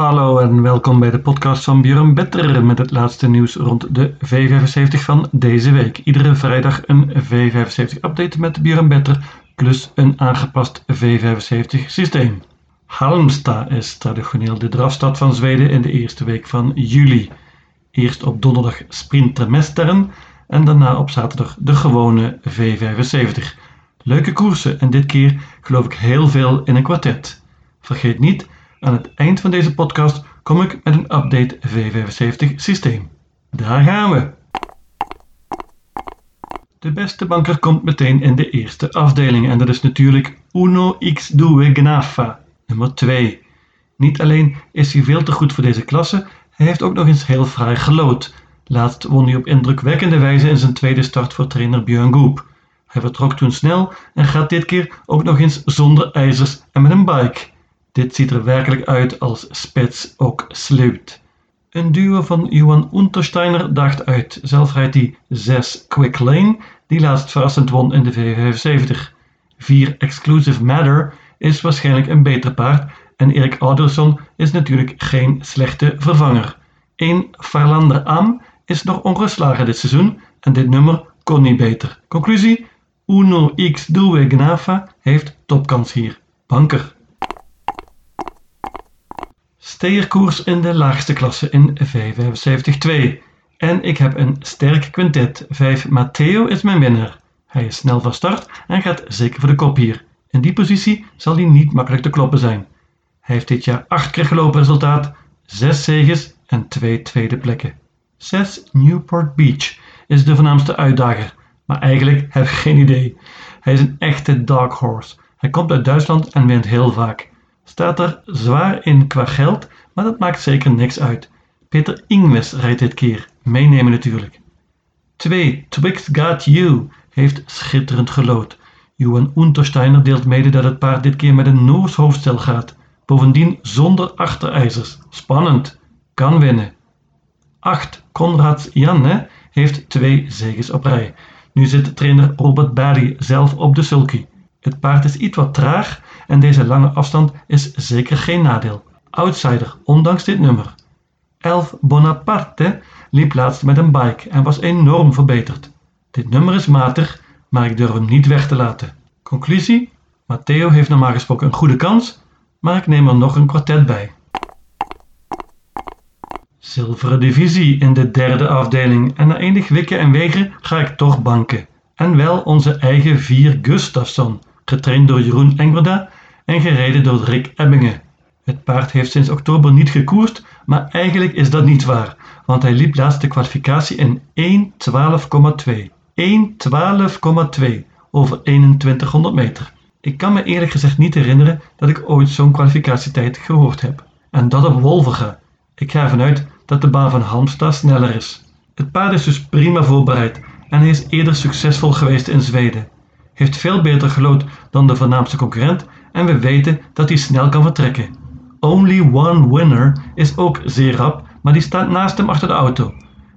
Hallo en welkom bij de podcast van Björn Better met het laatste nieuws rond de V75 van deze week. Iedere vrijdag een V75 update met Björn Better plus een aangepast V75 systeem. Halmstad is traditioneel de drafstad van Zweden in de eerste week van juli. Eerst op donderdag Sprintermesteren en daarna op zaterdag de gewone V75. Leuke koersen en dit keer geloof ik heel veel in een kwartet. Vergeet niet aan het eind van deze podcast kom ik met een update V75 systeem. Daar gaan we! De beste banker komt meteen in de eerste afdeling en dat is natuurlijk Uno X Due Gnafa, nummer 2. Niet alleen is hij veel te goed voor deze klasse, hij heeft ook nog eens heel fraai gelood. Laatst won hij op indrukwekkende wijze in zijn tweede start voor trainer Björn Goop. Hij vertrok toen snel en gaat dit keer ook nog eens zonder ijzers en met een bike. Dit ziet er werkelijk uit als spits ook sleut. Een duo van Johan Untersteiner daagt uit. Zelf rijdt hij 6 Quick Lane, die laatst verrassend won in de V75. 4 Exclusive Matter is waarschijnlijk een beter paard en Erik Alderson is natuurlijk geen slechte vervanger. 1 Farlander Am is nog ongeslagen dit seizoen en dit nummer kon niet beter. Conclusie: Uno X Due Gnafa heeft topkans hier. Banker. Steerkoers in de laagste klasse in V75-2. En ik heb een sterk quintet. 5 Matteo is mijn winnaar. Hij is snel van start en gaat zeker voor de kop hier. In die positie zal hij niet makkelijk te kloppen zijn. Hij heeft dit jaar 8 keer gelopen resultaat, 6 zeges en 2 tweede plekken. 6 Newport Beach is de voornaamste uitdager, maar eigenlijk heb ik geen idee. Hij is een echte dark horse. Hij komt uit Duitsland en wint heel vaak staat er zwaar in qua geld, maar dat maakt zeker niks uit. Peter Ingves rijdt dit keer, meenemen natuurlijk. 2. Twixt Got You heeft schitterend gelood. Johan Untersteiner deelt mede dat het paard dit keer met een Noors hoofdstel gaat. Bovendien zonder achterijzers. Spannend. Kan winnen. 8. Konrads Janne heeft twee zegens op rij. Nu zit trainer Robert Barry zelf op de sulky. Het paard is iets wat traag en deze lange afstand is zeker geen nadeel. Outsider, ondanks dit nummer. 11 Bonaparte liep laatst met een bike en was enorm verbeterd. Dit nummer is matig, maar ik durf hem niet weg te laten. Conclusie? Matteo heeft normaal gesproken een goede kans, maar ik neem er nog een kwartet bij. Zilveren divisie in de derde afdeling en na enig wikken en wegen ga ik toch banken. En wel onze eigen vier Gustafsson, getraind door Jeroen Engberda en gereden door Rick Ebbingen. Het paard heeft sinds oktober niet gekoerst, maar eigenlijk is dat niet waar, want hij liep laatst de kwalificatie in 1.12,2. 1.12,2 over 2100 meter. Ik kan me eerlijk gezegd niet herinneren dat ik ooit zo'n kwalificatietijd gehoord heb. En dat op Wolverga. Ik ga ervan uit dat de baan van Halmstad sneller is. Het paard is dus prima voorbereid en hij is eerder succesvol geweest in Zweden. Heeft veel beter gelood dan de voornaamste concurrent en we weten dat hij snel kan vertrekken. Only One Winner is ook zeer rap, maar die staat naast hem achter de auto.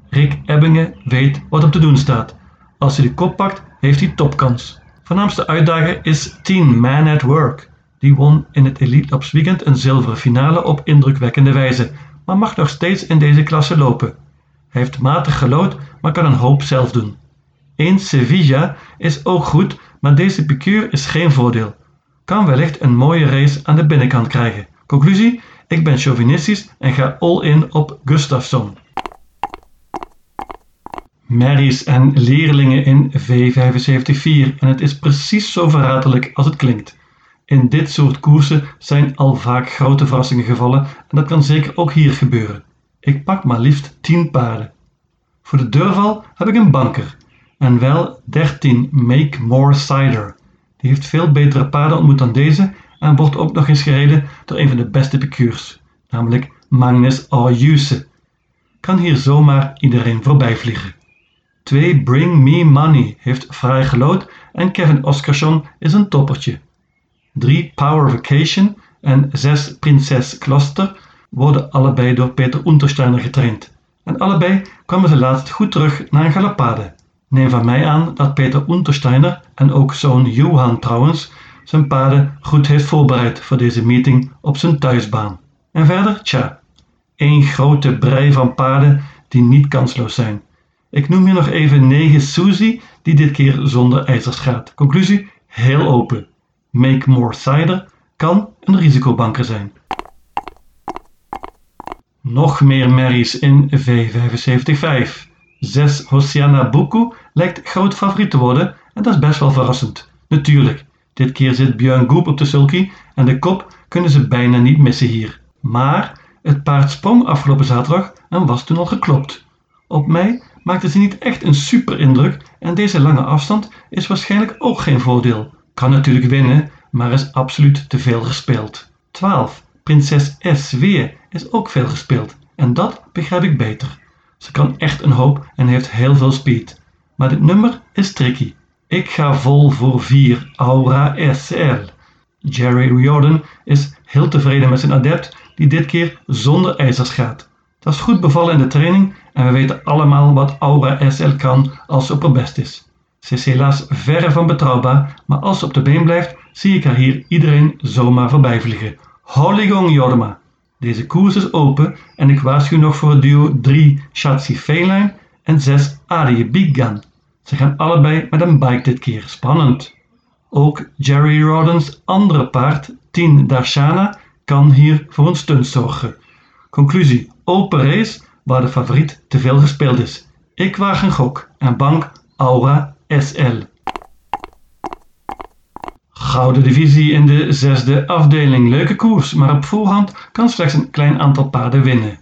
Rick Ebbingen weet wat hem te doen staat. Als hij de kop pakt, heeft hij topkans. Voornaamste uitdager is Team Man at Work. Die won in het Elite Labs Weekend een zilveren finale op indrukwekkende wijze, maar mag nog steeds in deze klasse lopen. Hij heeft matig gelood, maar kan een hoop zelf doen. Eens Sevilla is ook goed, maar deze piqueur is geen voordeel kan wellicht een mooie race aan de binnenkant krijgen. Conclusie: ik ben chauvinistisch en ga all in op Gustafsson. Merries en leerlingen in V75-4 en het is precies zo verratelijk als het klinkt. In dit soort koersen zijn al vaak grote verrassingen gevallen en dat kan zeker ook hier gebeuren. Ik pak maar liefst 10 paarden. Voor de deurval heb ik een banker en wel 13 Make More Cider. Die heeft veel betere paarden ontmoet dan deze en wordt ook nog eens gereden door een van de beste piqueurs, namelijk Magnus Ayuse. Kan hier zomaar iedereen voorbij vliegen. 2 Bring Me Money heeft vrij gelood en Kevin Oscarsson is een toppertje. 3 Power Vacation en 6 Prinses Cluster worden allebei door Peter Untersteiner getraind. En allebei kwamen ze laatst goed terug naar een galopade. Neem van mij aan dat Peter Untersteiner en ook zoon Johan trouwens zijn paarden goed heeft voorbereid voor deze meeting op zijn thuisbaan. En verder, tja, één grote brei van paarden die niet kansloos zijn. Ik noem hier nog even 9 Suzy, die dit keer zonder ijzers gaat. Conclusie, heel open. Make More Cider kan een risicobanker zijn. Nog meer merries in V75-5. 6 Hosiana Buku lijkt groot favoriet te worden en dat is best wel verrassend. Natuurlijk, dit keer zit Björn Goep op de sulky en de kop kunnen ze bijna niet missen hier. Maar het paard sprong afgelopen zaterdag en was toen al geklopt. Op mij maakte ze niet echt een super indruk en deze lange afstand is waarschijnlijk ook geen voordeel. Kan natuurlijk winnen, maar is absoluut te veel gespeeld. 12. Prinses S. Weer is ook veel gespeeld en dat begrijp ik beter. Ze kan echt een hoop en heeft heel veel speed. Maar dit nummer is tricky. Ik ga vol voor 4 Aura SL. Jerry Riordan is heel tevreden met zijn adept die dit keer zonder ijzers gaat. Dat is goed bevallen in de training en we weten allemaal wat Aura SL kan als ze op haar best is. Ze is helaas verre van betrouwbaar, maar als ze op de been blijft, zie ik haar hier iedereen zomaar voorbij vliegen. Holigong Jorma! Deze koers is open en ik waarschuw nog voor het duo 3 Shatsi Feline en 6 Arie Big Gun. Ze gaan allebei met een bike dit keer. Spannend. Ook Jerry Rodens andere paard, 10 Darshana, kan hier voor een stunt zorgen. Conclusie: open race waar de favoriet te veel gespeeld is. Ik waag een gok en bank Aura SL. Gouden divisie in de zesde afdeling. Leuke koers, maar op voorhand kan slechts een klein aantal paarden winnen.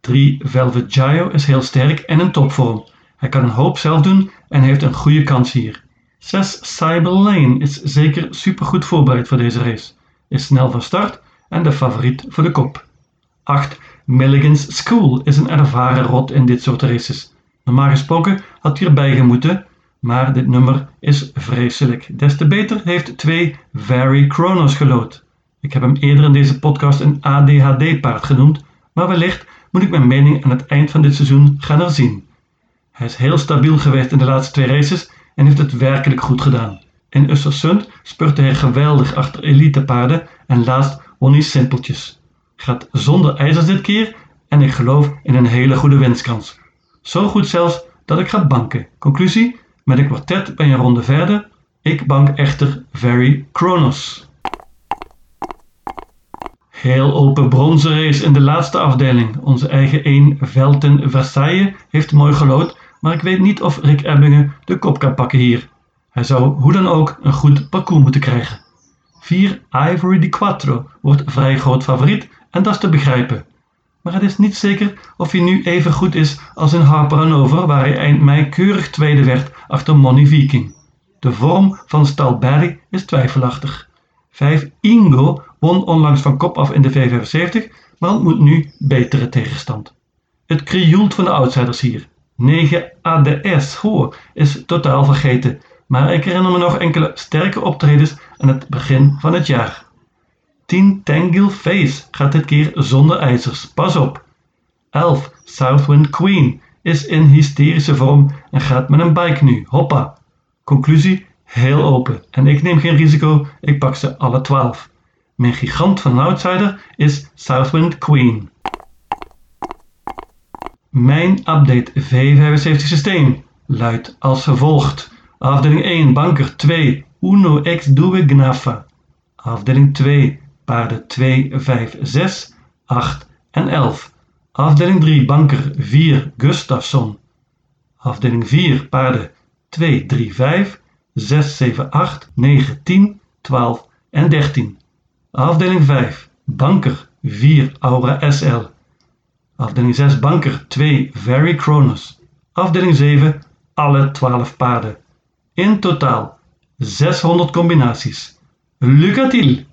3 Velvet Gio is heel sterk en in topvorm. Hij kan een hoop zelf doen en heeft een goede kans hier. 6 Cyber Lane is zeker supergoed voorbereid voor deze race. Is snel van start en de favoriet voor de kop. 8 Milligan's School is een ervaren rot in dit soort races. Normaal gesproken had hij erbij gemoeten, maar dit nummer is vreselijk. Des te beter heeft 2 Very Chronos gelood. Ik heb hem eerder in deze podcast een ADHD-paard genoemd, maar wellicht moet ik mijn mening aan het eind van dit seizoen gaan herzien. Hij is heel stabiel geweest in de laatste twee races en heeft het werkelijk goed gedaan. In Östersund spurte hij geweldig achter elitepaarden en laatst won hij simpeltjes. Gaat zonder ijzers dit keer en ik geloof in een hele goede winstkans. Zo goed zelfs dat ik ga banken. Conclusie, met een kwartet ben je een ronde verder. Ik bank echter Very Kronos. Heel open bronzen race in de laatste afdeling. Onze eigen 1 Velten Versailles heeft mooi gelood, maar ik weet niet of Rick Ebbingen de kop kan pakken hier. Hij zou hoe dan ook een goed parcours moeten krijgen. 4 Ivory di Quattro wordt vrij groot favoriet en dat is te begrijpen. Maar het is niet zeker of hij nu even goed is als in Harper Hanover waar hij eind mei keurig tweede werd achter Money Viking. De vorm van stal Barry is twijfelachtig. 5 Ingo won onlangs van kop af in de V75, maar ontmoet nu betere tegenstand. Het krioelt van de outsiders hier. 9 ADS Hoor is totaal vergeten, maar ik herinner me nog enkele sterke optredens aan het begin van het jaar. 10 Tangle Face gaat dit keer zonder ijzers, pas op. 11 Southwind Queen is in hysterische vorm en gaat met een bike nu, hoppa. Conclusie, heel open en ik neem geen risico, ik pak ze alle 12. Mijn gigant van een outsider is Southwind Queen. Mijn update V75 systeem luidt als volgt. Afdeling 1 banker 2 Uno X Due Gnafa. Afdeling 2 paarden 2, 5, 6, 8 en 11. Afdeling 3 banker 4 Gustafsson. Afdeling 4 paarden 2, 3, 5, 6, 7, 8, 9, 10, 12 en 13. Afdeling 5 banker 4 Aura SL. Afdeling 6 banker 2 Very Chronos. Afdeling 7 alle 12 paarden. In totaal 600 combinaties. Lucatil!